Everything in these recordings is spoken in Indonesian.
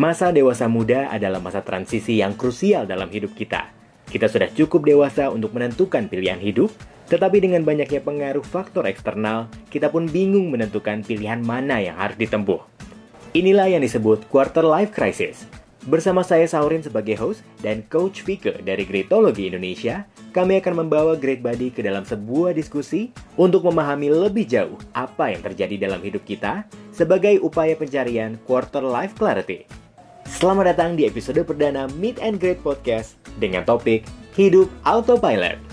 Masa dewasa muda adalah masa transisi yang krusial dalam hidup kita. Kita sudah cukup dewasa untuk menentukan pilihan hidup, tetapi dengan banyaknya pengaruh faktor eksternal, kita pun bingung menentukan pilihan mana yang harus ditempuh. Inilah yang disebut quarter life crisis. Bersama saya Saurin sebagai host dan coach Fike dari Greatology Indonesia, kami akan membawa Great Body ke dalam sebuah diskusi untuk memahami lebih jauh apa yang terjadi dalam hidup kita sebagai upaya pencarian quarter life clarity. Selamat datang di episode perdana Meet and Great Podcast dengan topik Hidup Autopilot.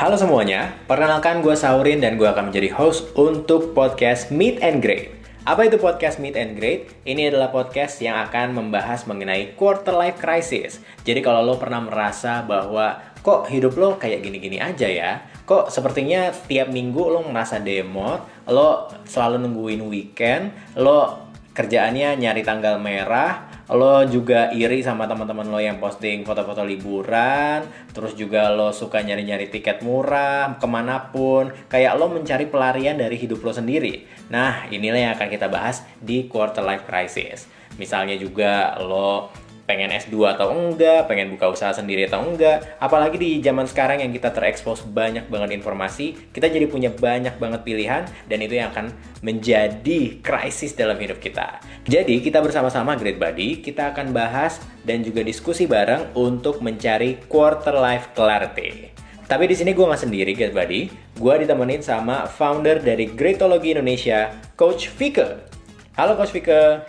Halo semuanya, perkenalkan gue Saurin dan gue akan menjadi host untuk podcast Meet and Great. Apa itu podcast Meet and Great? Ini adalah podcast yang akan membahas mengenai quarter life crisis. Jadi kalau lo pernah merasa bahwa kok hidup lo kayak gini-gini aja ya, kok sepertinya tiap minggu lo merasa demot, lo selalu nungguin weekend, lo kerjaannya nyari tanggal merah, lo juga iri sama teman-teman lo yang posting foto-foto liburan, terus juga lo suka nyari-nyari tiket murah ke mana pun, kayak lo mencari pelarian dari hidup lo sendiri. Nah, inilah yang akan kita bahas di quarter life crisis. Misalnya juga lo pengen S2 atau enggak, pengen buka usaha sendiri atau enggak. Apalagi di zaman sekarang yang kita terekspos banyak banget informasi, kita jadi punya banyak banget pilihan dan itu yang akan menjadi krisis dalam hidup kita. Jadi kita bersama-sama Great Body, kita akan bahas dan juga diskusi bareng untuk mencari quarter life clarity. Tapi di sini gue nggak sendiri, Great Body. Gue ditemenin sama founder dari Greatology Indonesia, Coach Fike. Halo Coach Fike.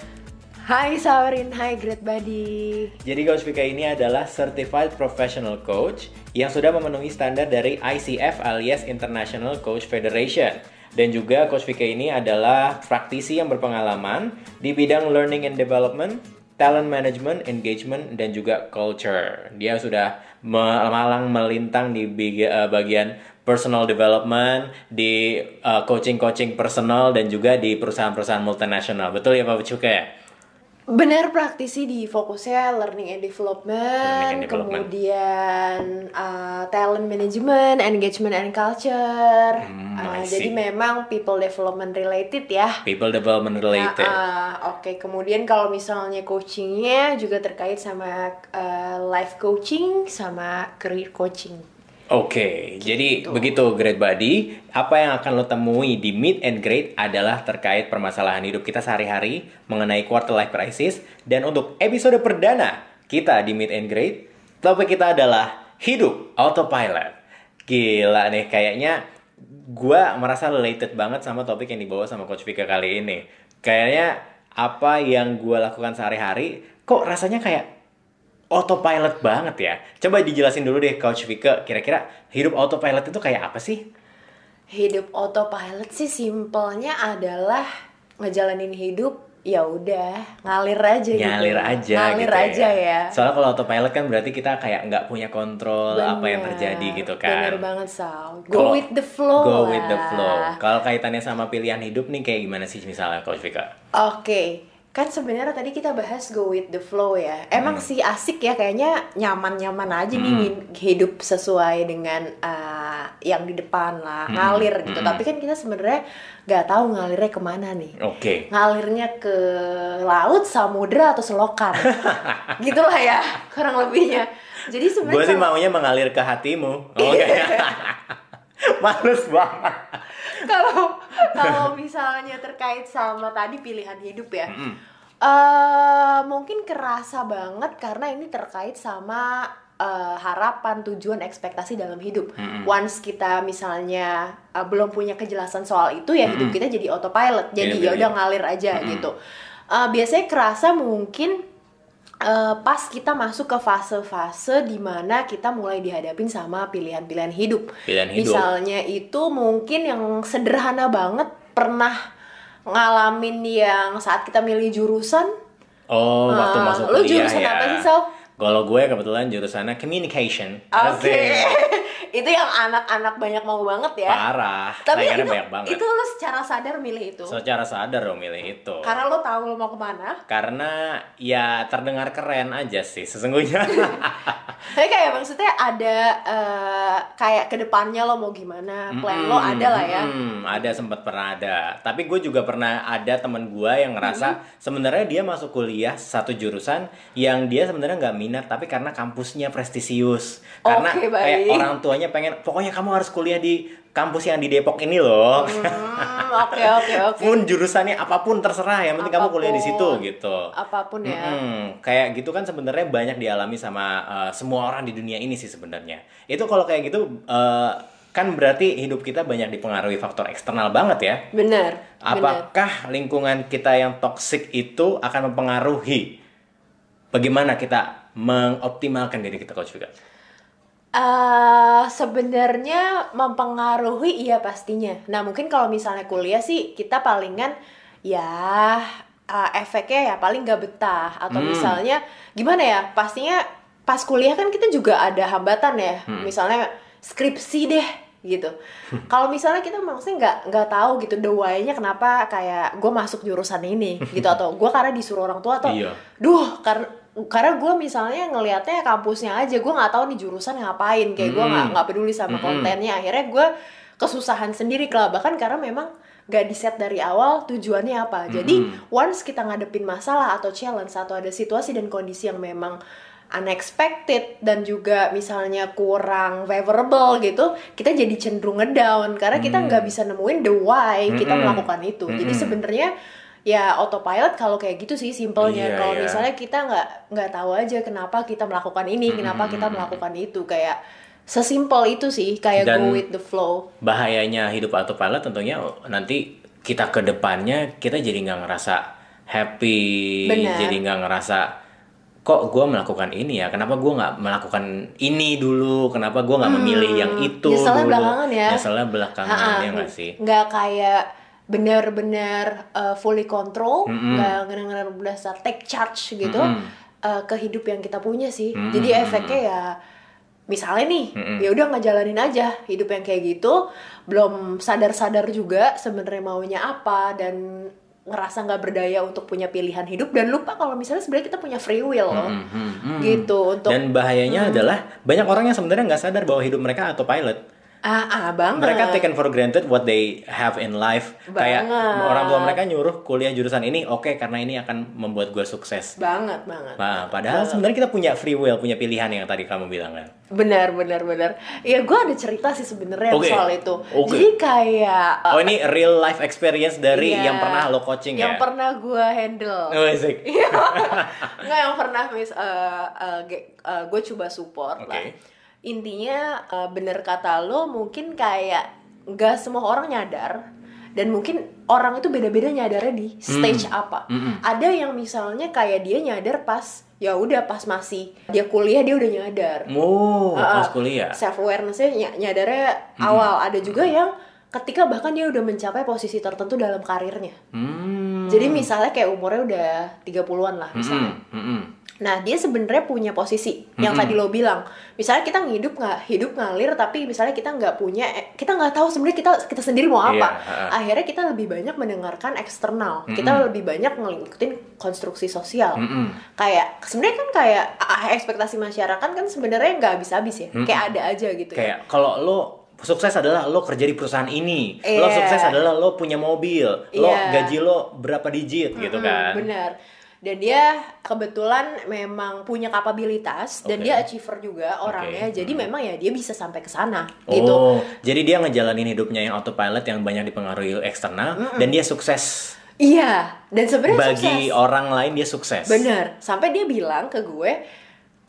Hai Saurin, hai Great Buddy. Jadi Coach Vika ini adalah Certified Professional Coach yang sudah memenuhi standar dari ICF alias International Coach Federation. Dan juga Coach Vika ini adalah praktisi yang berpengalaman di bidang learning and development, talent management, engagement, dan juga culture. Dia sudah malang melintang di eh, bagian personal development, di eh, coaching-coaching personal, dan juga di perusahaan-perusahaan multinasional. Betul ya Pak Cuka ya? Benar praktisi di fokusnya learning and development, Learning and development. kemudian uh, talent management, engagement and culture. Hmm, Uh, jadi memang people development related ya. People development related. Nah, uh, Oke, kemudian kalau misalnya coachingnya juga terkait sama uh, life coaching sama career coaching. Oke, jadi Gitu. begitu Great Body. Apa yang akan lo temui di Meet and Great adalah terkait permasalahan hidup kita sehari-hari mengenai quarter life crisis. Dan untuk episode perdana kita di Meet and Great, topik kita adalah hidup autopilot. Gila nih, kayaknya gua merasa related banget sama topik yang dibawa sama Coach Vika kali ini. Kayaknya apa yang gua lakukan sehari-hari, kok rasanya kayak autopilot banget ya. Coba dijelasin dulu deh Coach Vika, kira-kira hidup autopilot itu kayak apa sih? Hidup autopilot sih simpelnya adalah ngejalanin hidup ya udah ngalir aja gitu. Ngalir aja Ngalir gitu aja ya. Soalnya kalau autopilot kan berarti kita kayak nggak punya kontrol apa yang Bener. terjadi gitu kan. Bener banget Sal. Go Kalau- with the flow Go lah. with the flow. Kalau kaitannya sama pilihan hidup nih kayak gimana sih misalnya Coach Vika? Oke, kan sebenarnya tadi kita bahas go with the flow ya. Emang Hmm. sih asik ya, kayaknya nyaman-nyaman aja nih ngin- hidup sesuai dengan uh, yang di depan lah, Hmm. ngalir gitu. Hmm. Tapi kan kita sebenarnya nggak tahu ngalirnya ke mana nih. Oke. Ngalirnya ke laut, samudra atau selokan, gitulah ya kurang lebihnya. Jadi Gue sebenarnya sih kalau- maunya mengalir ke hatimu. Oke. Males banget. kalau kalau misalnya terkait sama tadi pilihan hidup ya Mm-mm. eh mungkin kerasa banget karena ini terkait sama eh, harapan tujuan ekspektasi dalam hidup Mm-mm. once kita misalnya eh, belum punya kejelasan soal itu ya hidup Mm-mm. kita jadi autopilot jadi Iya, ya udah iya. ngalir aja Mm-mm. gitu Eh, biasanya kerasa mungkin eh, pas kita masuk ke fase-fase di mana kita mulai dihadapin sama pilihan-pilihan hidup Pilihan hidup. Misalnya itu mungkin yang sederhana banget pernah ngalamin yang saat kita milih jurusan. Oh, waktu Ah, masuk lu kuliah jurusan ya. apa sih, Sal? Kalau gue kebetulan jurusannya communication. Oke. Asik. itu yang anak-anak banyak mau banget ya. Parah. Tapi itu, banyak banget. itu lo secara sadar milih itu. Secara sadar lo milih itu. Karena lo tahu lo mau ke mana. Karena ya terdengar keren aja sih sesungguhnya. Tapi kayak maksudnya ada eh, kayak ke depannya lo mau gimana, plan lo ada lah ya. Hmm, ada sempat pernah ada. Tapi gue juga pernah ada temen gue yang ngerasa sebenarnya dia masuk kuliah satu jurusan yang dia sebenarnya nggak minat, tapi karena kampusnya prestisius. Karena Oke, kayak orang tuanya pengen, pokoknya kamu harus kuliah di kampus yang di Depok ini loh. Hmm, oke oke oke. Pun jurusannya apa pun terserah, yang penting kamu kuliah di situ gitu. Apa pun ya. Mm-mm. kayak gitu kan sebenarnya banyak dialami sama uh, semua orang di dunia ini sih sebenarnya. Itu kalau kayak gitu uh, kan berarti hidup kita banyak dipengaruhi faktor eksternal banget ya. Bener. Bener. Apakah lingkungan kita yang toksik itu akan mempengaruhi bagaimana kita mengoptimalkan diri kita coach juga? Eh, sebenarnya mempengaruhi iya pastinya. Nah mungkin kalau misalnya kuliah sih kita palingan ya eh, efeknya ya paling gak betah atau Hmm. misalnya gimana ya pastinya pas kuliah kan kita juga ada hambatan ya. Hmm. Misalnya skripsi deh gitu. kalau misalnya kita maksudnya nggak nggak tahu gitu the why-nya kenapa kayak gue masuk jurusan ini gitu atau gue karena disuruh orang tua atau Iya. duh karena karena gue misalnya ngelihatnya kampusnya aja gue nggak tahu nih jurusan ngapain kayak gue nggak nggak peduli sama Mm-mm. kontennya akhirnya gue kesusahan sendiri lah bahkan karena memang gak di set dari awal tujuannya apa jadi Mm-mm. once kita ngadepin masalah atau challenge atau ada situasi dan kondisi yang memang unexpected dan juga misalnya kurang favorable gitu kita jadi cenderung ngedown karena kita Hmm. nggak bisa nemuin the why kita Mm-mm. melakukan itu jadi Mm-mm. sebenarnya ya autopilot kalau kayak gitu sih simpelnya Iya, kalau iya. misalnya kita nggak nggak tahu aja kenapa kita melakukan ini kenapa kita melakukan itu kayak sesimpel itu sih kayak Dan- go with the flow Bahayanya hidup autopilot tentunya nanti kita ke depannya kita jadi nggak ngerasa happy, Benar. jadi nggak ngerasa kok gue melakukan ini ya, kenapa gue nggak melakukan ini dulu, kenapa gue nggak memilih yang itu dulu, belakangan ya. Belakangan Ha-ha. ya nggak sih? nggak kayak benar-benar uh, fully control nggak benar-benar berasa take charge gitu Mm-mm. uh, ke hidup yang kita punya sih Mm-mm. jadi efeknya ya misalnya nih Mm-mm. ya udah ngejalanin aja hidup yang kayak gitu belum sadar-sadar juga sebenarnya maunya apa dan ngerasa nggak berdaya untuk punya pilihan hidup dan lupa kalau misalnya sebenarnya kita punya free will loh Hmm, hmm, hmm. gitu untuk Dan bahayanya adalah banyak orang yang sebenarnya nggak sadar bahwa hidup mereka autopilot. Ah ah banget Mereka taken for granted what they have in life. Kayak Banget. orang tua mereka nyuruh kuliah jurusan ini, oke karena ini akan membuat gue sukses. banget banget Nah, padahal sebenarnya kita punya free will, punya pilihan yang tadi kamu bilang kan. Benar, benar, benar. Ya gue ada cerita sih sebenarnya Oke. soal itu. Oke. Jadi kayak uh, Oh ini real life experience dari iya, yang pernah lo coaching yang ya? pernah gue handle. Oh. Iya. Nggak yang pernah mis uh, gue coba support Oke. lah. Intinya uh, bener kata lo mungkin kayak nggak semua orang nyadar dan mungkin orang itu beda-beda nyadarnya di stage apa. Mm-mm. Ada yang misalnya kayak dia nyadar pas ya udah pas masih dia kuliah dia udah nyadar. Oh, Ah, pas kuliah. self awarenessnya ny- nyadarnya awal ada juga yang ketika bahkan dia udah mencapai posisi tertentu dalam karirnya Hmm. Jadi misalnya kayak umurnya udah 30-an lah misalnya Mm-mm, mm-mm. nah dia sebenarnya punya posisi yang Mm-mm. tadi lo bilang misalnya kita hidup nggak hidup ngalir tapi misalnya kita nggak punya eh, kita nggak tahu sebenarnya kita kita sendiri mau apa Iya, ha-ha. akhirnya kita lebih banyak mendengarkan eksternal Mm-mm. kita lebih banyak ngikutin konstruksi sosial Mm-mm. kayak sebenarnya kan kayak ekspektasi masyarakat kan sebenarnya nggak habis-habis ya Mm-mm. kayak ada aja gitu ya Kayak kalau lo sukses adalah lo kerja di perusahaan ini, lo Iya. sukses adalah lo punya mobil, lo Iya. gaji lo berapa digit gitu Mm-mm, kan? Benar. Dan dia kebetulan memang punya kapabilitas dan dia achiever juga orangnya. Oke. Jadi Hmm. memang ya dia bisa sampai ke sana Oh, gitu. jadi dia ngejalanin hidupnya yang autopilot yang banyak dipengaruhi eksternal dan dia sukses Iya, dan sebenarnya bagi sukses. orang lain dia sukses. Bener. Sampai dia bilang ke gue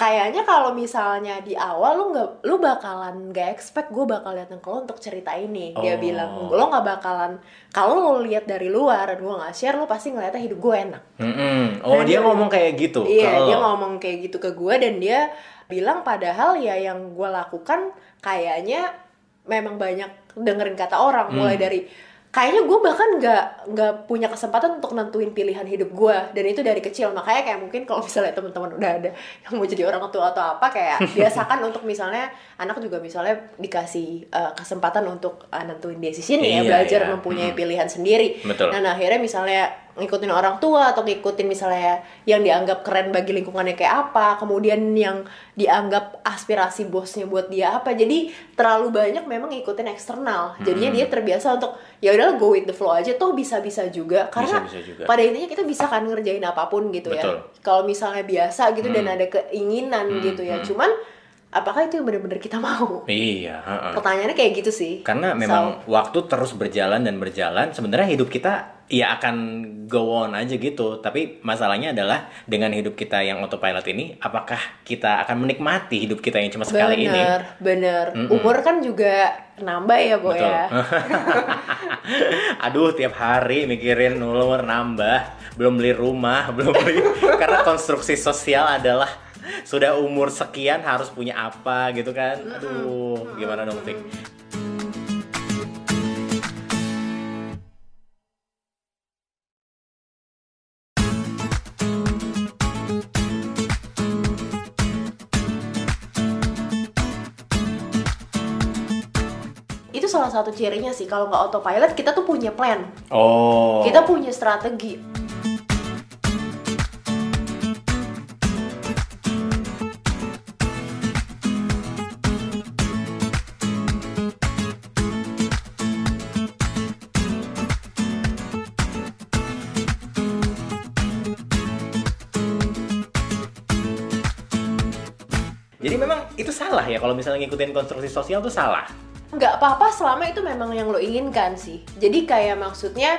kayaknya kalau misalnya di awal lu nggak lu bakalan gak expect gue bakal datang ke lo untuk cerita ini dia Oh. bilang lo nggak bakalan kalau lo lihat dari luar dan gue nggak share lo pasti ngeliatnya hidup gue enak Mm-mm. Oh Karena dia dia- ngomong kayak gitu. Iya, ke dia ngomong kayak gitu ke gue dan dia bilang padahal ya yang gue lakukan kayaknya memang banyak dengerin kata orang Hmm. mulai dari kayaknya gue bahkan nggak nggak punya kesempatan untuk nentuin pilihan hidup gue dan itu dari kecil makanya kayak mungkin kalau misalnya teman-teman udah ada yang mau jadi orang tua atau apa kayak biasakan untuk misalnya anak juga misalnya dikasih uh, kesempatan untuk uh, nentuin decision ya Iya, belajar iya. mempunyai Hmm. pilihan sendiri Betul. nah akhirnya misalnya ngikutin orang tua atau ngikutin misalnya yang dianggap keren bagi lingkungannya kayak apa kemudian yang dianggap aspirasi bosnya buat dia apa jadi terlalu banyak memang ngikutin eksternal jadinya Hmm. dia terbiasa untuk ya udahlah go with the flow aja toh bisa-bisa juga karena Bisa-bisa juga. pada intinya kita bisa kan ngerjain apa pun gitu Betul. ya kalau misalnya biasa gitu dan ada keinginan Hmm, gitu ya hmm. cuman apakah itu yang benar-benar kita mau Iya, heeh. pertanyaannya kayak gitu sih Karena So, memang waktu terus berjalan dan berjalan, sebenarnya hidup kita ya akan go on aja gitu. Tapi masalahnya adalah dengan hidup kita yang autopilot ini, apakah kita akan menikmati hidup kita yang cuma sekali ini? bener bener Mm-mm. umur kan juga nambah ya boy Betul. ya Aduh, tiap hari mikirin umur nambah, belum beli rumah, belum beli karena konstruksi sosial adalah sudah umur sekian harus punya apa gitu kan. Aduh, gimana dong, Fik? itu salah satu cirinya sih kalau nggak autopilot kita tuh punya plan Oh. kita punya strategi itu salah ya kalau misalnya ngikutin konstruksi sosial tuh salah. nggak apa-apa selama itu memang yang lo inginkan sih. Jadi kayak maksudnya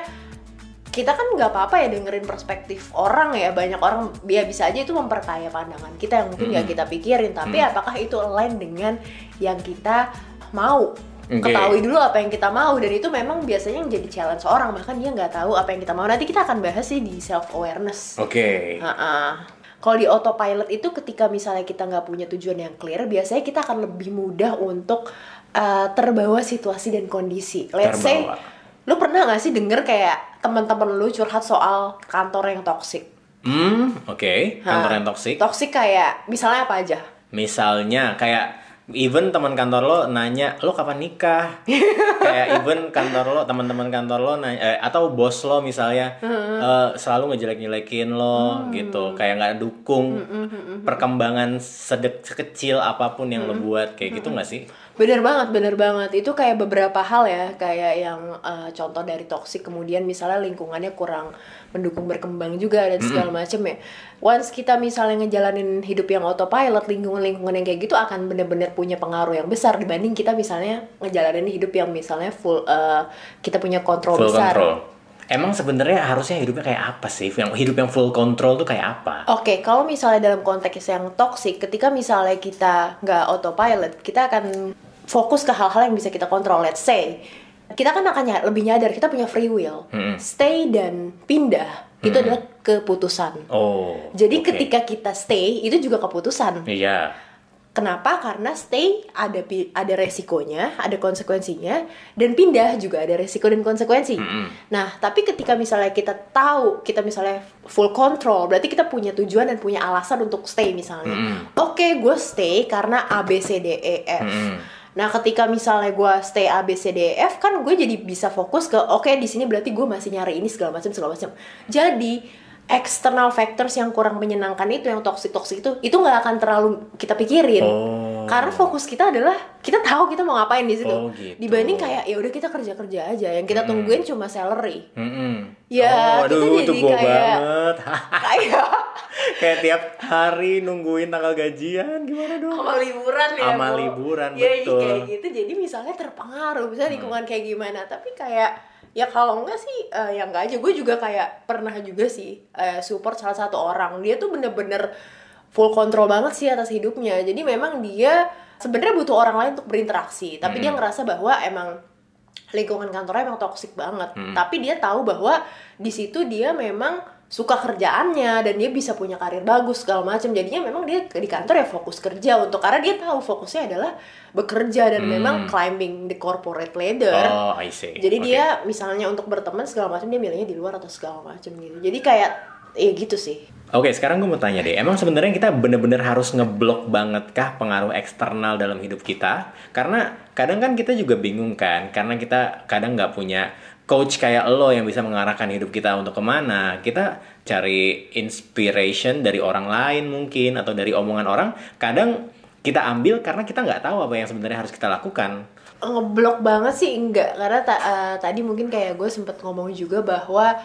kita kan nggak apa-apa ya dengerin perspektif orang ya. Banyak orang ya bisa aja itu memperkaya pandangan kita yang mungkin nggak kita pikirin. Tapi Mm. apakah itu align dengan yang kita mau? Oke. ketahui dulu apa yang kita mau. Dan itu memang biasanya yang jadi challenge orang. Bahkan dia nggak tahu apa yang kita mau. Nanti kita akan bahas sih di self awareness Oke. Kalau di autopilot itu ketika misalnya kita nggak punya tujuan yang clear, biasanya kita akan lebih mudah untuk uh, terbawa situasi dan kondisi. Let's say, Terbawa. lu pernah nggak sih denger kayak teman-teman lu curhat soal kantor yang toksik? Hmm, oke. Kantor Hah. yang toksik. Toksik kayak misalnya apa aja? Misalnya kayak even teman kantor lo nanya lo kapan nikah? Kayak even kantor lo teman-teman kantor lo nanya eh, atau bos lo misalnya eh, selalu ngejelek-jelekin lo gitu. Kayak nggak dukung perkembangan sedek sekecil apa pun yang lo buat. Kayak gitu nggak sih Bener banget, bener banget. Itu kayak beberapa hal ya, kayak yang uh, contoh dari toksik, kemudian misalnya lingkungannya kurang mendukung berkembang juga dan segala macem ya. Once kita misalnya ngejalanin hidup yang autopilot, lingkungan-lingkungan yang kayak gitu akan bener-bener punya pengaruh yang besar dibanding kita misalnya ngejalanin hidup yang misalnya full, uh, kita punya kontrol full besar. control emang sebenarnya harusnya hidupnya kayak apa sih yang hidup yang full control tuh kayak apa Oke, kalau misalnya dalam konteks yang toksik, ketika misalnya kita nggak autopilot, kita akan fokus ke hal-hal yang bisa kita kontrol. Let's say, kita kan akan ny- lebih nyadar kita punya free will. Mm-mm. Stay dan pindah itu Mm-mm. adalah keputusan. oh Jadi oke. ketika kita stay itu juga keputusan. iya Kenapa? Karena stay ada ada resikonya, ada konsekuensinya, dan pindah juga ada resiko dan konsekuensi. Mm-mm. Nah, tapi ketika misalnya kita tahu, kita misalnya full control, berarti kita punya tujuan dan punya alasan untuk stay misalnya. Mm-mm. Oke, gue stay karena A, B, C, D, E, F. Mm-mm. Nah, ketika misalnya gue stay A, B, C, D, E, F, kan gue jadi bisa fokus ke, oke di sini berarti gue masih nyari ini segala macam segala macam. Jadi external factors yang kurang menyenangkan itu, yang toxic toxic itu, itu nggak akan terlalu kita pikirin. oh Karena fokus kita adalah kita tahu kita mau ngapain di situ. Oh, gitu. Dibanding kayak ya udah kita kerja kerja aja, yang kita Mm-mm. tungguin cuma salary. Mm-mm. Ya, oh, aduh, kita itu jadi kayak- banget. kayak kayak tiap hari nungguin tanggal gajian gimana dong? sama liburan ya Sama liburan, ya, betul. kayak gitu jadi misalnya terpengaruh misalnya lingkungan kayak gimana tapi kayak ya kalau enggak sih eh, ya enggak aja. Gue juga kayak pernah juga sih eh, support salah satu orang. Dia tuh bener-bener full control banget sih atas hidupnya. Jadi memang dia sebenarnya butuh orang lain untuk berinteraksi. Tapi dia Hmm. ngerasa bahwa emang lingkungan kantornya emang toksik banget. Hmm. tapi dia tahu bahwa di situ dia memang suka kerjaannya dan dia bisa punya karir bagus segala macam jadinya memang dia di kantor ya fokus kerja untuk karena dia tahu fokusnya adalah bekerja dan Hmm. memang climbing the corporate ladder Oh, I see. jadi Oke. dia misalnya untuk berteman segala macam dia milihnya di luar atau segala macam gitu jadi kayak ya gitu sih Oke, sekarang gue mau tanya deh, emang sebenarnya kita bener-bener harus ngeblok banget kah pengaruh eksternal dalam hidup kita? Karena kadang kan kita juga bingung kan, karena kita kadang nggak punya coach kayak lo yang bisa mengarahkan hidup kita untuk ke mana. Kita cari inspiration dari orang lain mungkin, atau dari omongan orang, kadang kita ambil karena kita nggak tahu apa yang sebenarnya harus kita lakukan. ngeblok banget sih enggak karena ta- eh, tadi mungkin kayak gue sempet ngomong juga bahwa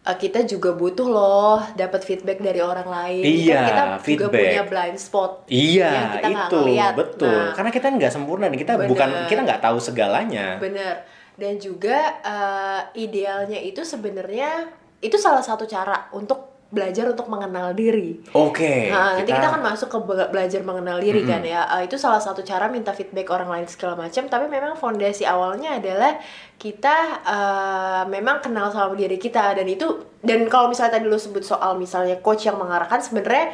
eh, kita juga butuh loh dapat feedback dari orang lain Iya, kan kita juga feedback. punya blind spot Iya, yang kita itu ngeliat. betul. Nah, Karena kita nggak sempurna, dan kita Bener. bukan kita nggak tahu segalanya. bener dan juga eh, idealnya itu sebenarnya itu salah satu cara untuk belajar untuk mengenal diri Oke. Nah, nanti kita akan masuk ke be- belajar mengenal diri kan ya. Eh, itu salah satu cara minta feedback orang lain segala macam. Tapi memang fondasi awalnya adalah kita eh, memang kenal sama diri kita dan itu dan kalau misalnya tadi lu sebut soal misalnya coach yang mengarahkan sebenarnya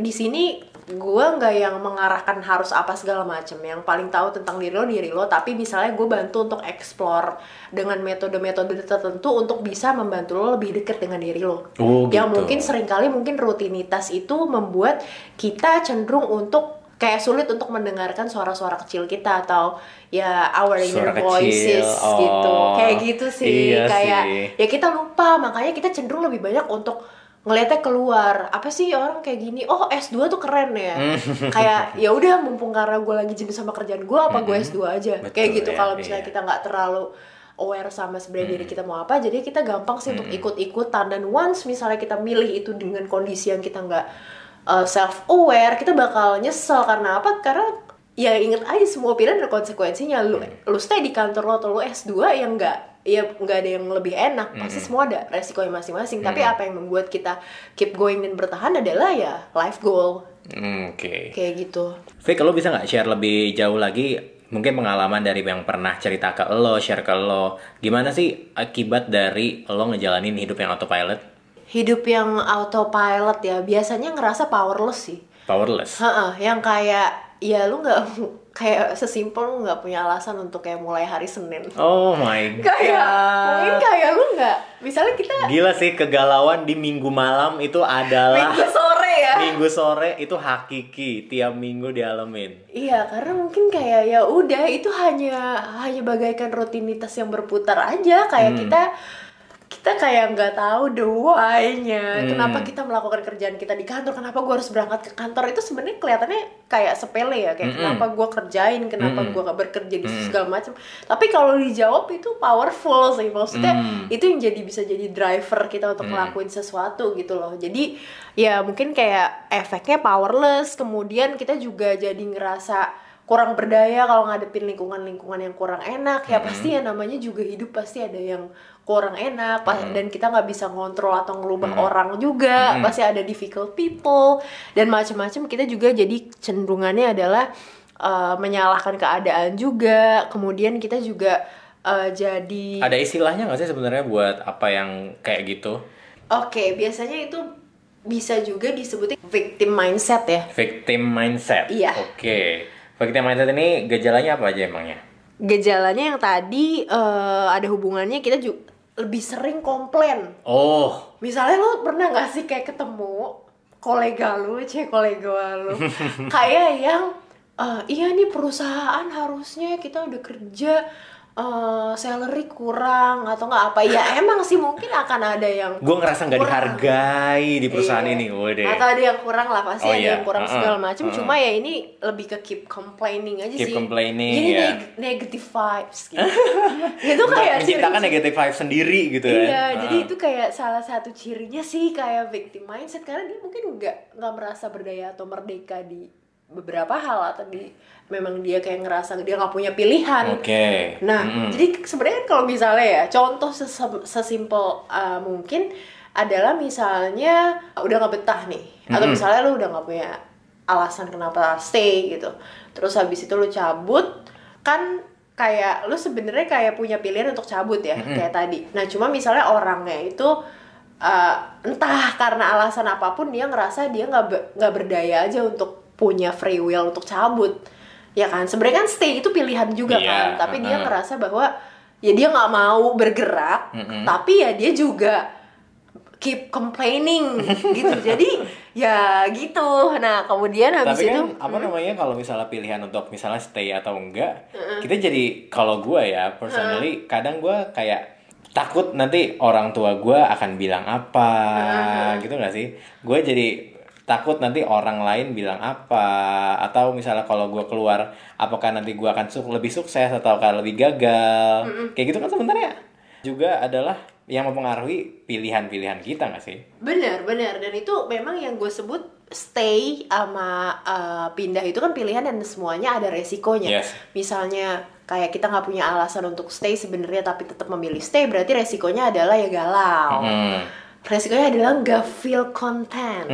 di sini gue nggak yang mengarahkan harus apa segala macam yang paling tahu tentang diri lo diri lo. Tapi misalnya gue bantu untuk explore dengan metode-metode tertentu untuk bisa membantu lo lebih dekat dengan diri lo. Oh, yang gitu. mungkin sering kali mungkin rutinitas itu membuat kita cenderung untuk kayak sulit untuk mendengarkan suara-suara kecil kita atau ya our inner Suara kecil, voices oh, gitu kayak gitu sih. Iya kayak sih. ya kita lupa. Makanya kita cenderung lebih banyak untuk ngeliatnya keluar. Apa sih orang kayak gini? Oh S2 tuh keren ya. Hmm. kayak ya udah mumpung karena gue lagi jenuh sama kerjaan gue apa gue S2 aja. Betul, kayak gitu ya, kalau misalnya iya. kita nggak terlalu aware sama sebenarnya Hmm. diri kita mau apa jadi kita gampang sih untuk ikut-ikutan. Dan once misalnya kita milih itu dengan kondisi yang kita nggak self aware kita bakal nyesel. Karena apa? Karena ya inget aja semua pilihan ada konsekuensinya. Lu lu stay di kantor lo atau lu S2 yang nggak ya nggak ada yang lebih enak. Pasti semua ada resikonya masing-masing. Tapi apa yang membuat kita keep going dan bertahan adalah ya life goal. Hmm, Oke. kayak gitu. Vic, lo bisa nggak share lebih jauh lagi mungkin pengalaman dari yang pernah cerita ke lo, share ke lo, gimana sih akibat dari lo ngejalanin hidup yang autopilot, hidup yang autopilot ya biasanya ngerasa powerless sih. Powerless? Heeh, yang kayak ya lu nggak kayak sesimpel lu nggak punya alasan untuk kayak mulai hari Senin Oh my kayak mungkin god. kayak lu nggak misalnya kita Gila sih kegalauan di minggu malam itu adalah minggu sore ya minggu sore itu hakiki tiap minggu dialamin. Iya, karena mungkin kayak ya udah itu hanya hanya bagaikan rutinitas yang berputar aja kayak Hmm. kita kita kayak nggak tahu the why-nya. Hmm. Kenapa kita melakukan kerjaan kita di kantor? Kenapa gue harus berangkat ke kantor? Itu sebenarnya kelihatannya kayak sepele ya, kayak Mm-mm. kenapa gue kerjain, kenapa Mm-mm. gue gak bekerja di segala macam. Tapi kalau dijawab itu powerful sih, maksudnya Hmm. itu yang jadi bisa jadi driver kita untuk ngelakuin sesuatu gitu loh. Jadi ya mungkin kayak efeknya powerless, kemudian kita juga jadi ngerasa kurang berdaya kalau ngadepin lingkungan-lingkungan yang kurang enak ya pasti ya namanya juga hidup pasti ada yang kurang enak pas- dan kita nggak bisa ngontrol atau ngerubah orang juga pasti ada difficult people dan macam-macam kita juga jadi cenderungannya adalah uh, menyalahkan keadaan juga kemudian kita juga uh, jadi Ada istilahnya nggak sih sebenarnya buat apa yang kayak gitu? Oke, biasanya itu bisa juga disebutin victim mindset ya. Victim mindset. Iya. Oke. Victim mindset ini gejalanya apa aja emangnya? Gejalanya yang tadi eh, ada hubungannya kita juga lebih sering komplain. Oh, Misalnya lu pernah gak sih kayak ketemu kolega lu, cek kolega lu, kayak yang eh, iya nih perusahaan harusnya kita udah kerja eh, salary kurang atau nggak apa ya emang sih mungkin akan ada yang gue ngerasa nggak dihargai di perusahaan Iya. ini, waduh. Atau ada yang kurang lah pasti Oh, ada iya. yang kurang segala macam. Cuma ya ini lebih ke keep complaining aja Keep sih. complaining, Jadi ya. neg- negative vibes gitu. itu kayak menciptakan negative vibe sendiri gitu Iya, ya. jadi itu kayak salah satu cirinya sih kayak victim mindset karena dia mungkin nggak nggak merasa berdaya atau merdeka di beberapa hal atau di memang dia kayak ngerasa dia nggak punya pilihan. Oke. Nah, Mm-mm. jadi sebenarnya kalau misalnya ya contoh sesimpel uh, mungkin adalah misalnya udah nggak betah nih, atau Mm-mm. misalnya lu udah nggak punya alasan kenapa stay gitu, terus habis itu lu cabut, kan kayak lu sebenarnya kayak punya pilihan untuk cabut ya kayak tadi. Nah cuma misalnya orangnya itu uh, entah karena alasan apa pun dia ngerasa dia nggak be- nggak berdaya aja untuk punya free will untuk cabut. Ya kan? Sebenarnya kan stay itu pilihan juga Iya, kan? Tapi dia uh-uh. ngerasa bahwa ya dia nggak mau bergerak Mm-mm. tapi ya dia juga keep complaining gitu. Jadi ya gitu. Nah kemudian habis Tapi itu kan apa namanya kalau misalnya pilihan untuk misalnya stay atau enggak, kita jadi kalau gue ya personally kadang gue kayak takut nanti orang tua gue akan bilang apa gitu gak sih? Gue jadi takut nanti orang lain bilang apa atau misalnya kalau gue keluar apakah nanti gue akan su- lebih sukses atau akan lebih gagal kayak gitu kan sebenarnya juga adalah yang mempengaruhi pilihan-pilihan kita gak sih? Bener, bener. Dan itu memang yang gue sebut stay sama uh, pindah itu kan pilihan dan semuanya ada resikonya. Yes. Misalnya kayak kita nggak punya alasan untuk stay sebenarnya tapi tetap memilih stay, berarti resikonya adalah ya galau. Hmm. Resikonya adalah nggak feel content.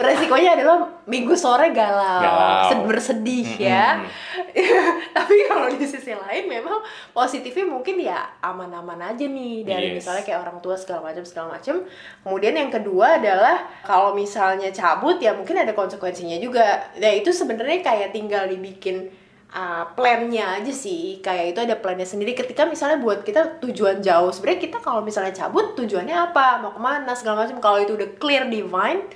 resikonya adalah minggu sore galau, Galau. sed- bersedih ya. Tapi kalau di sisi lain memang positifnya mungkin ya aman-aman aja nih dari Yes. misalnya kayak orang tua segala macam segala macam. Kemudian yang kedua adalah kalau misalnya cabut ya mungkin ada konsekuensinya juga. Ya itu sebenarnya kayak tinggal dibikin uh, plannya aja sih. Kayak itu ada plannya sendiri. Ketika misalnya buat kita tujuan jauh, sebenarnya kita kalau misalnya cabut tujuannya apa, mau ke mana segala macam. Kalau itu udah clear divine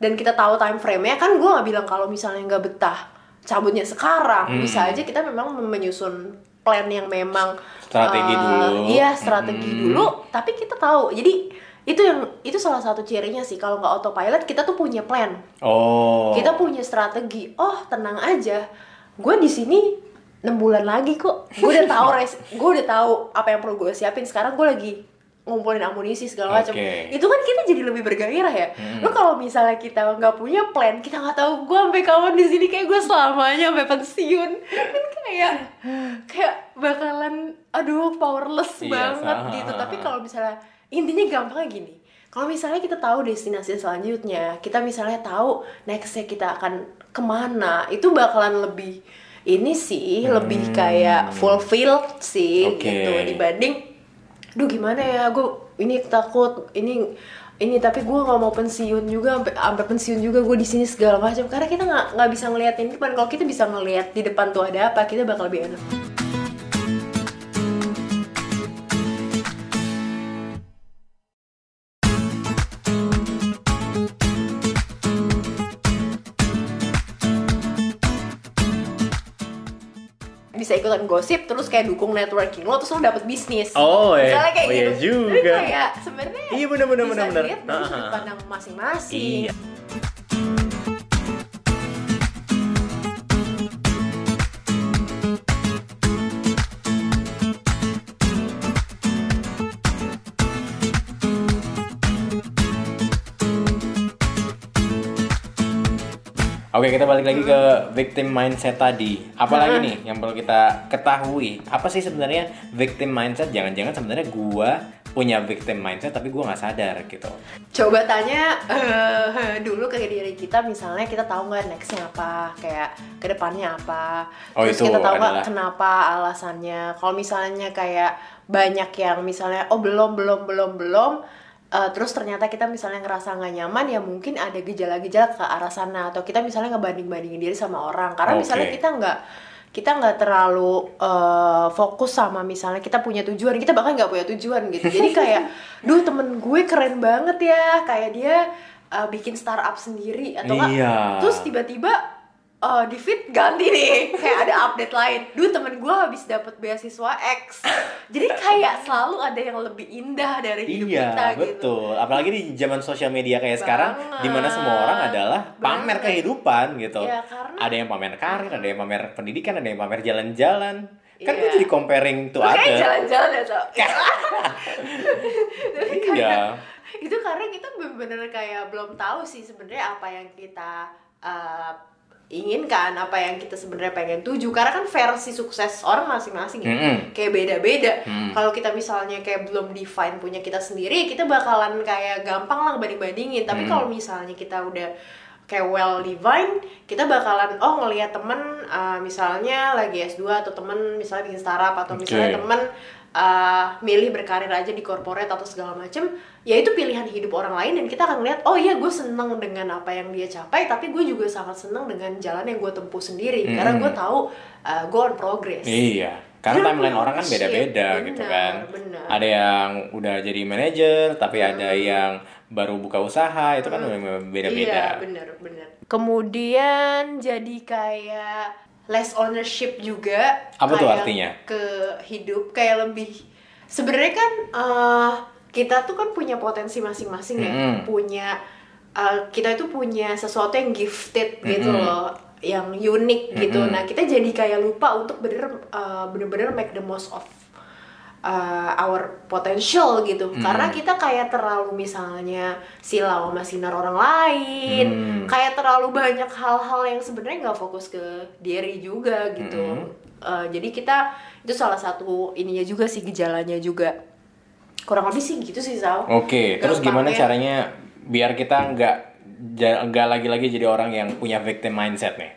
dan kita tahu time frame-nya kan gue nggak bilang kalau misalnya nggak betah cabutnya sekarang Hmm. bisa aja kita memang menyusun plan yang memang Strategi uh, dulu. iya strategi Hmm. dulu tapi kita tahu jadi itu yang itu salah satu cirinya sih kalau nggak autopilot kita tuh punya plan Oh. kita punya strategi oh tenang aja gue di sini enam bulan lagi kok. Gue udah tahu res gue udah tahu apa yang perlu gue siapin. Sekarang gue lagi ngumpulin amunisi segala macam. Oke. itu kan kita jadi lebih bergairah ya. Hmm. lo kalau misalnya kita nggak punya plan kita nggak tahu gue sampai kapan di sini. Kayak gue selamanya sampai pensiun. Kan kayak kayak bakalan aduh powerless Iya, banget sama. gitu. Tapi kalau misalnya intinya gampangnya gini. Kalau misalnya kita tahu destinasi selanjutnya kita misalnya tahu nextnya kita akan ke mana. Itu bakalan lebih ini sih lebih kayak fulfilled sih Hmm. Oke. gitu. Dibanding duh gimana ya gue ini takut ini ini tapi gue nggak mau pensiun juga sampai sampai pensiun juga gue di sini segala macam. Karena kita nggak nggak bisa ngeliatin depan. Kalau kita bisa ngeliat di depan tuh ada apa kita bakal lebih enak ikutan gosip terus kayak dukung networking lo terus lo dapet bisnis Oh, ya. misalnya kayak Oh, iya gitu Jadi juga. kayak sebenarnya Iya, bener, bener, bener, bener. dilihat dari sudut Ah. pandang masing-masing Iya. Oke, kita balik lagi ke victim mindset tadi. Apalagi nih yang perlu kita ketahui? Apa sih sebenarnya victim mindset? Jangan-jangan sebenarnya gua punya victim mindset tapi gua nggak sadar gitu. coba tanya eh, dulu ke diri kita misalnya kita tahu nggak nextnya apa kayak ke depannya apa Oh, terus itu kita tahu nggak adalah- kenapa alasannya kalau misalnya kayak banyak yang misalnya oh belum belum belum belum eh, terus ternyata kita misalnya ngerasa nggak nyaman ya mungkin ada gejala-gejala ke arah sana. Atau kita misalnya ngebanding-bandingin diri sama orang. Karena Oke. misalnya kita nggak kita nggak terlalu eh, fokus sama misalnya kita punya tujuan. Kita bahkan nggak punya tujuan gitu. Jadi kayak duh temen gue keren banget ya. Kayak dia eh, bikin startup sendiri atau Iya. terus tiba-tiba eh, di feed ganti nih kayak ada update lain duh temen gue habis dapet beasiswa X jadi kayak selalu ada yang lebih indah dari hidup Iya, kita gitu betul. Apalagi di zaman sosial media kayak sekarang, Banget. di mana semua orang adalah pamer Banget. kehidupan gitu. Iya, karena- Ada yang pamer karir, ada yang pamer pendidikan, ada yang pamer jalan-jalan. Kan Iya. gue jadi comparing tuh ada. jalan-jalan ya kayak- Iya. itu karena kita bener-bener kayak belum tahu sih sebenarnya apa yang kita uh, inginkan apa yang kita sebenarnya pengen tuju karena kan versi sukses orang masing-masing ya. Mm-mm. kayak beda-beda Mm. kalau kita misalnya kayak belum define punya kita sendiri kita bakalan kayak gampang lah banding-bandingin tapi Mm. kalau misalnya kita udah kayak well divine kita bakalan oh ngelihat temen uh, misalnya lagi S2 atau temen misalnya bikin startup atau misalnya Oke. temen uh, milih berkarir aja di corporate atau segala macem ya itu pilihan hidup orang lain dan kita akan ngeliat oh iya gue seneng dengan apa yang dia capai tapi gue juga sangat seneng dengan jalan yang gue tempuh sendiri Hmm. karena gue tahu uh, gue on progress Iya, karena Dia timeline orang kan beda-beda gitu kan. benar. Ada yang udah jadi manajer, tapi ada yang baru buka usaha, itu kan memang Iya, beda-beda. bener bener. Kemudian jadi kayak less ownership juga. Apa tuh artinya? Ke hidup kayak lebih. Sebenarnya kan eh, kita tuh kan punya potensi masing-masing ya, Mm-mm. punya eh, kita itu punya sesuatu yang gifted gitu Mm-mm. loh, yang unik gitu. Mm-mm. Nah kita jadi kayak lupa untuk bener eh, bener-bener make the most of uh, our potential gitu Hmm. karena kita kayak terlalu misalnya silau sama sinar orang lain Hmm. kayak terlalu banyak hal-hal yang sebenarnya nggak fokus ke diri juga gitu Hmm. Uh, jadi kita itu salah satu ininya juga sih gejalanya juga kurang lebih sih gitu sih Sal Oke, terus gimana caranya biar kita nggak nggak lagi-lagi jadi orang yang punya victim mindset nih?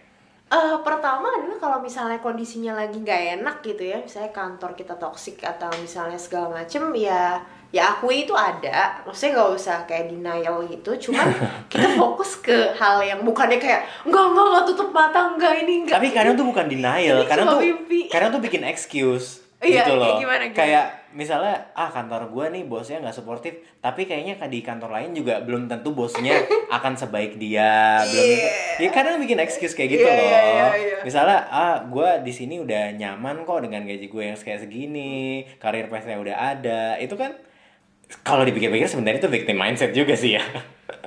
Eh, pertama adalah kalau misalnya kondisinya lagi nggak enak gitu ya, misalnya kantor kita toksik atau misalnya segala macem, ya ya akui itu ada, maksudnya nggak usah kayak denial gitu, cuman kita fokus ke hal yang bukannya kayak enggak enggak enggak tutup mata enggak ini enggak. Tapi kadang tuh bukan denial, Ini kadang tuh mimpi. kadang tuh bikin excuse Iya, gitu kayak loh. gimana, gimana? Kayak misalnya ah kantor gua nih bosnya nggak suportif, tapi kayaknya di kantor lain juga belum tentu bosnya akan sebaik dia, belum tentu. Ya kadang bikin excuse kayak gitu Iya, loh. iya, iya, iya. Misalnya ah gua di sini udah nyaman kok dengan gaji gue yang kayak segini, karir pathnya udah ada. Itu kan kalau dipikir-pikir sebenarnya itu victim mindset juga sih ya.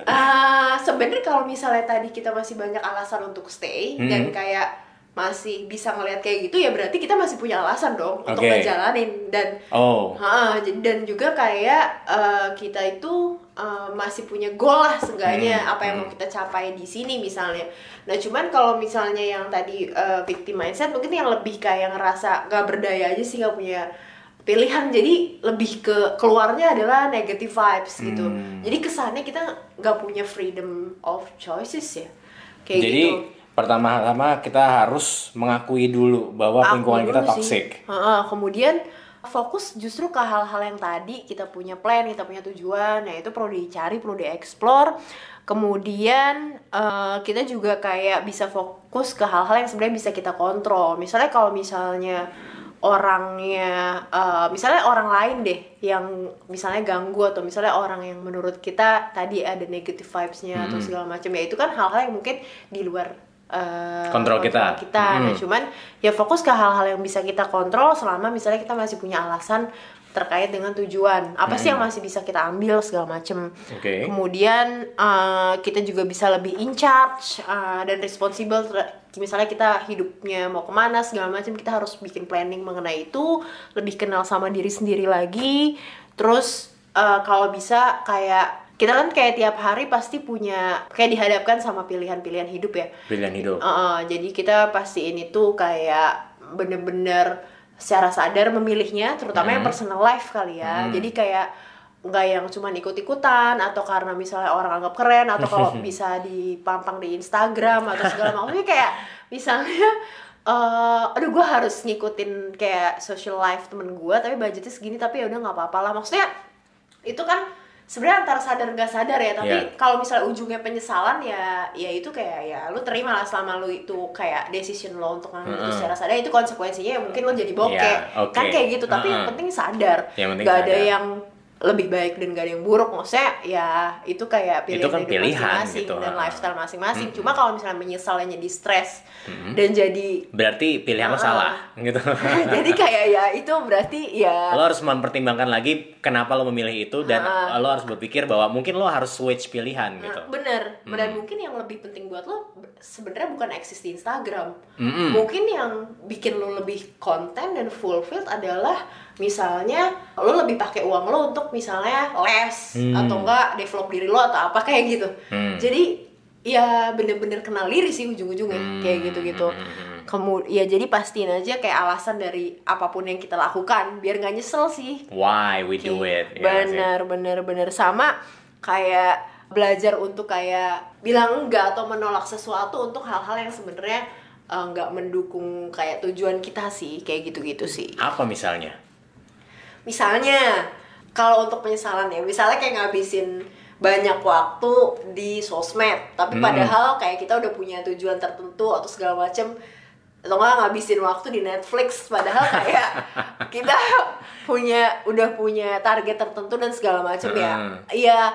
Ah, sebenarnya kalau misalnya tadi kita masih banyak alasan untuk stay Hmm. dan kayak masih bisa ngelihat kayak gitu ya berarti kita masih punya alasan dong untuk Oke. ngejalanin dan Oh. Ha, dan juga kayak eh, kita itu eh, masih punya goal lah seenggaknya Hmm, apa yang mau hmm. kita capai di sini misalnya. Nah cuman kalau misalnya yang tadi eh, victim mindset mungkin yang lebih kayak ngerasa nggak berdaya aja sih nggak punya pilihan jadi lebih ke keluarnya adalah negative vibes gitu. Hmm. Jadi kesannya kita nggak punya freedom of choices ya kayak Jadi gitu. Pertama-tama kita harus mengakui dulu bahwa Aku lingkungan kita toxic. Heeh, kemudian fokus justru ke hal-hal yang tadi kita punya plan, kita punya tujuan, ya itu perlu dicari, perlu dieksplor. Kemudian eh, kita juga kayak bisa fokus ke hal-hal yang sebenarnya bisa kita kontrol. Misalnya kalau misalnya orangnya, eh, misalnya orang lain deh yang misalnya ganggu atau misalnya orang yang menurut kita tadi ada negative vibes-nya atau Hmm. segala macam ya itu kan hal-hal yang mungkin di luar eh, Kontrol kita. kita. Nah, Hmm. cuman ya fokus ke hal-hal yang bisa kita kontrol selama misalnya kita masih punya alasan terkait dengan tujuan. Apa sih yang masih bisa kita ambil segala macem. Oke. Kemudian eh, kita juga bisa lebih in charge eh, dan responsible. Misalnya kita hidupnya mau ke mana segala macam kita harus bikin planning mengenai itu. Lebih kenal sama diri sendiri lagi. Terus eh, kalau bisa kayak kita kan kayak tiap hari pasti punya kayak dihadapkan sama pilihan-pilihan hidup ya. Pilihan hidup. Uh, jadi kita pastiin itu kayak bener-bener secara sadar memilihnya, terutama yang Hmm. personal life kali ya. Hmm. Jadi kayak nggak yang cuman ikut-ikutan atau karena misalnya orang anggap keren atau kalau bisa dipampang di Instagram atau segala macam. Maksudnya kayak misalnya eh aduh gue harus ngikutin kayak social life temen gue tapi budgetnya segini tapi ya udah nggak apa-apa lah maksudnya itu kan sebenarnya antara sadar nggak sadar ya tapi Iya. kalau misalnya ujungnya penyesalan ya ya itu kayak ya lu terima lah selama lu itu kayak decision lo untuk ngambil itu Mm-mm. secara sadar itu konsekuensinya ya mungkin lo jadi bokeh Iya, oke. kan kayak gitu tapi yang Mm-mm. penting sadar Yang penting ada sadar. yang lebih baik dan gak ada yang buruk maksudnya ya itu kayak pilihan Itu kan pilihan masing-masing gitu, dan lifestyle masing-masing Mm-mm. cuma kalau misalnya menyesalnya jadi stres Mm-mm. dan jadi Berarti pilihan lo Ah. salah gitu. jadi kayak ya itu berarti ya lo harus mempertimbangkan lagi kenapa lo memilih itu dan Ah. lo harus berpikir bahwa mungkin lo harus switch pilihan gitu. Nah, bener, Hmm. dan mungkin yang lebih penting buat lo sebenarnya bukan eksis di Instagram. Mm-mm. Mungkin yang bikin lo lebih konten dan fulfilled adalah misalnya lo lebih pakai uang lo untuk misalnya les Hmm. atau enggak develop diri lo atau apa kayak gitu. Hmm. Jadi ya bener-bener kenal diri sih ujung-ujungnya Hmm. kayak gitu-gitu. Hmm. Kemudian ya jadi pastiin aja kayak alasan dari apa pun yang kita lakukan biar nggak nyesel sih. Why we do it? ya nggak sih? bener bener bener sama kayak belajar untuk kayak bilang enggak atau menolak sesuatu untuk hal-hal yang sebenarnya eh, nggak mendukung kayak tujuan kita sih kayak gitu-gitu sih Apa misalnya? Misalnya kalau untuk penyesalan ya misalnya kayak ngabisin banyak waktu di sosmed tapi Hmm. padahal kayak kita udah punya tujuan tertentu atau segala macem atau nggak ngabisin waktu di Netflix padahal kayak kita punya udah punya target tertentu dan segala macem ya Hmm. iya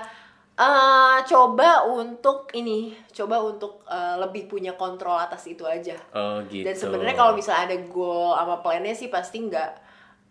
eh, coba untuk ini coba untuk eh, lebih punya kontrol atas itu aja Oh gitu. dan sebenarnya kalau misalnya ada goal sama plannya sih pasti nggak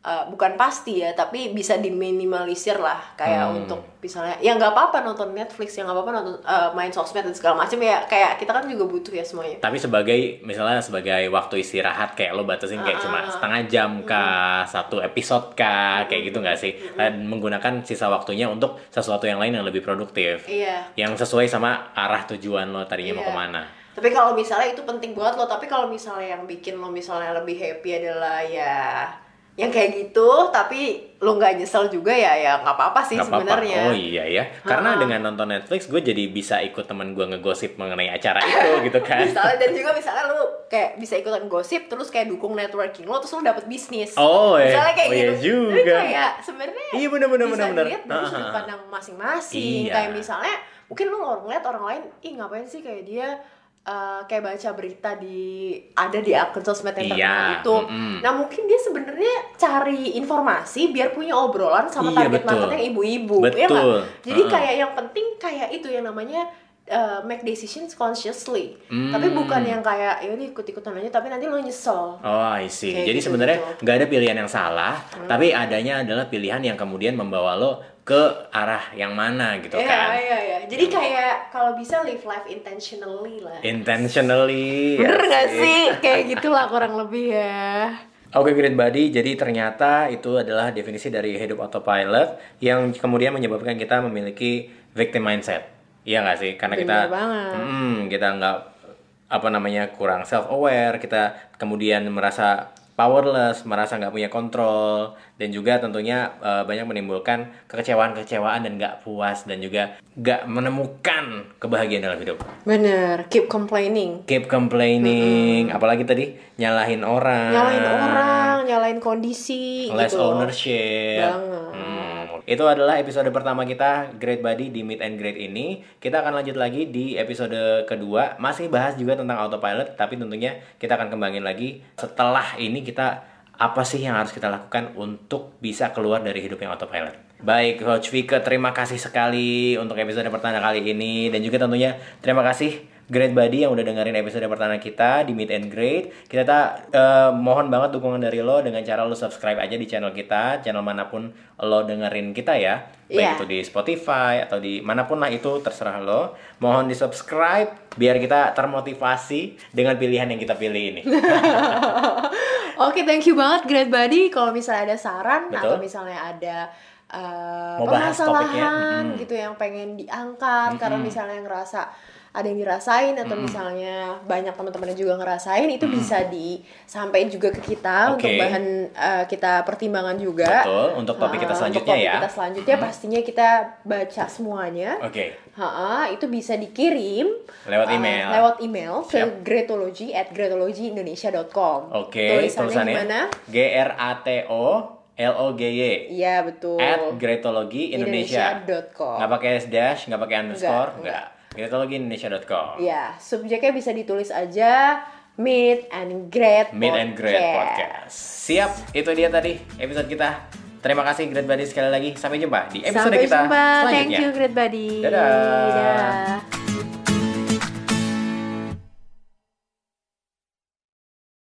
uh, bukan pasti ya, tapi bisa diminimalisir lah kayak Hmm. untuk misalnya ya nggak apa-apa nonton Netflix, ya nggak apa-apa nonton uh, main sosmed dan segala macam ya kayak kita kan juga butuh ya semuanya. Tapi sebagai misalnya sebagai waktu istirahat kayak lo batasin kayak Ah, cuma ah, ah. setengah jam kah, satu episode kah, kayak gitu nggak sih? Dan menggunakan sisa waktunya untuk sesuatu yang lain yang lebih produktif. Iya. Yang sesuai sama arah tujuan lo tadinya mau Iya. ke mana. Tapi kalau misalnya itu penting buat lo, tapi kalau misalnya yang bikin lo misalnya lebih happy adalah ya yang kayak gitu, tapi lo nggak nyesel juga ya ya nggak apa-apa sih sebenarnya. Oh iya ya. Karena Ah. dengan nonton Netflix gue jadi bisa ikut temen gue ngegosip mengenai acara itu gitu kan. misalnya dan juga misalnya lu kayak bisa ikutan gosip terus kayak dukung networking lo terus lo dapet bisnis Oh, iya. misalnya kayak Oh, iya gitu juga. Jadi kayak sebenarnya Iya, bener, bener, bisa bener, bener. dilihat dari sudut pandang masing-masing Iya. kayak misalnya mungkin lu ngeliat orang lain ih ngapain sih kayak dia eh, kayak baca berita di ada di akun sosmed yang terkenal Iya, itu. mm-mm. Nah mungkin dia sebenarnya cari informasi biar punya obrolan sama Iya, target betul. market yang ibu-ibu, ya? Betul. Jadi Mm-mm. kayak yang penting kayak itu yang namanya uh, make decisions consciously. Hmm. Tapi bukan yang kayak ya udah ikut-ikutan aja tapi nanti lo nyesel. Oh, I see. Kayak Jadi gitu, sebenarnya gitu. nggak ada pilihan yang salah, tapi adanya adalah pilihan yang kemudian membawa lo ke arah yang mana gitu Iya, kan. iya, iya. Jadi kayak kalau bisa live life intentionally lah. Intentionally. Bener ya gak sih? Kayak gitulah kurang lebih ya. Oke, Great Body. Jadi ternyata itu adalah definisi dari hidup autopilot yang kemudian menyebabkan kita memiliki victim mindset. Iya nggak sih? Karena kita, Bener banget. Mm, kita nggak apa namanya kurang self aware, kita kemudian merasa powerless, merasa nggak punya kontrol, dan juga tentunya eh, banyak menimbulkan kekecewaan-kekecewaan dan nggak puas dan juga nggak menemukan kebahagiaan dalam hidup. Bener, keep complaining. Keep complaining, apalagi tadi nyalahin orang, Nyalain orang, nyalain kondisi less gitu. ownership. Banget. Hmm, Itu adalah episode pertama kita Great Body di Meet and Great ini. Kita akan lanjut lagi di episode kedua, masih bahas juga tentang autopilot, tapi tentunya kita akan kembangin lagi setelah ini kita apa sih yang harus kita lakukan untuk bisa keluar dari hidup yang autopilot. Baik, Coach Vika, terima kasih sekali untuk episode pertama kali ini dan juga tentunya terima kasih Great Body yang udah dengerin episode pertama kita di Meet and Great. Kita tak eh, mohon banget dukungan dari lo dengan cara lo subscribe aja di channel kita, channel mana pun lo dengerin kita ya. Baik Iya. itu di Spotify atau di mana pun lah itu terserah lo. Mohon di subscribe biar kita termotivasi dengan pilihan yang kita pilih ini. Oke, thank you banget Great Buddy. Kalau misalnya ada saran Betul. atau misalnya ada uh, Mau permasalahan mm-mm. gitu yang pengen diangkat karena misalnya ngerasa ada yang dirasain atau misalnya banyak teman-temannya juga ngerasain itu bisa disampaikan juga ke kita Oke. untuk bahan uh, kita pertimbangan juga. Betul, untuk topik kita Uh, selanjutnya untuk topik ya. kita selanjutnya pastinya kita baca semuanya. Oke. Ha, itu bisa dikirim Lewat uh, email. lewat email ke Siap. at gretologyindonesia.com. Oke, Tulisannya tulisannya gimana? G R A T O L O G Y. Iya betul. At Gretologi Indonesia. Indonesia.com. Nggak pakai dash, nggak pakai underscore, Nggak, nggak. Gretologiindonesia.com. Iya, subjeknya bisa ditulis aja Meet and Great Meet and Great Podcast. Siap, itu dia tadi episode kita. Terima kasih Great Buddy sekali lagi. Sampai jumpa di episode Sampai kita jumpa. selanjutnya. Thank you Great Buddy. Dadah. Dadah.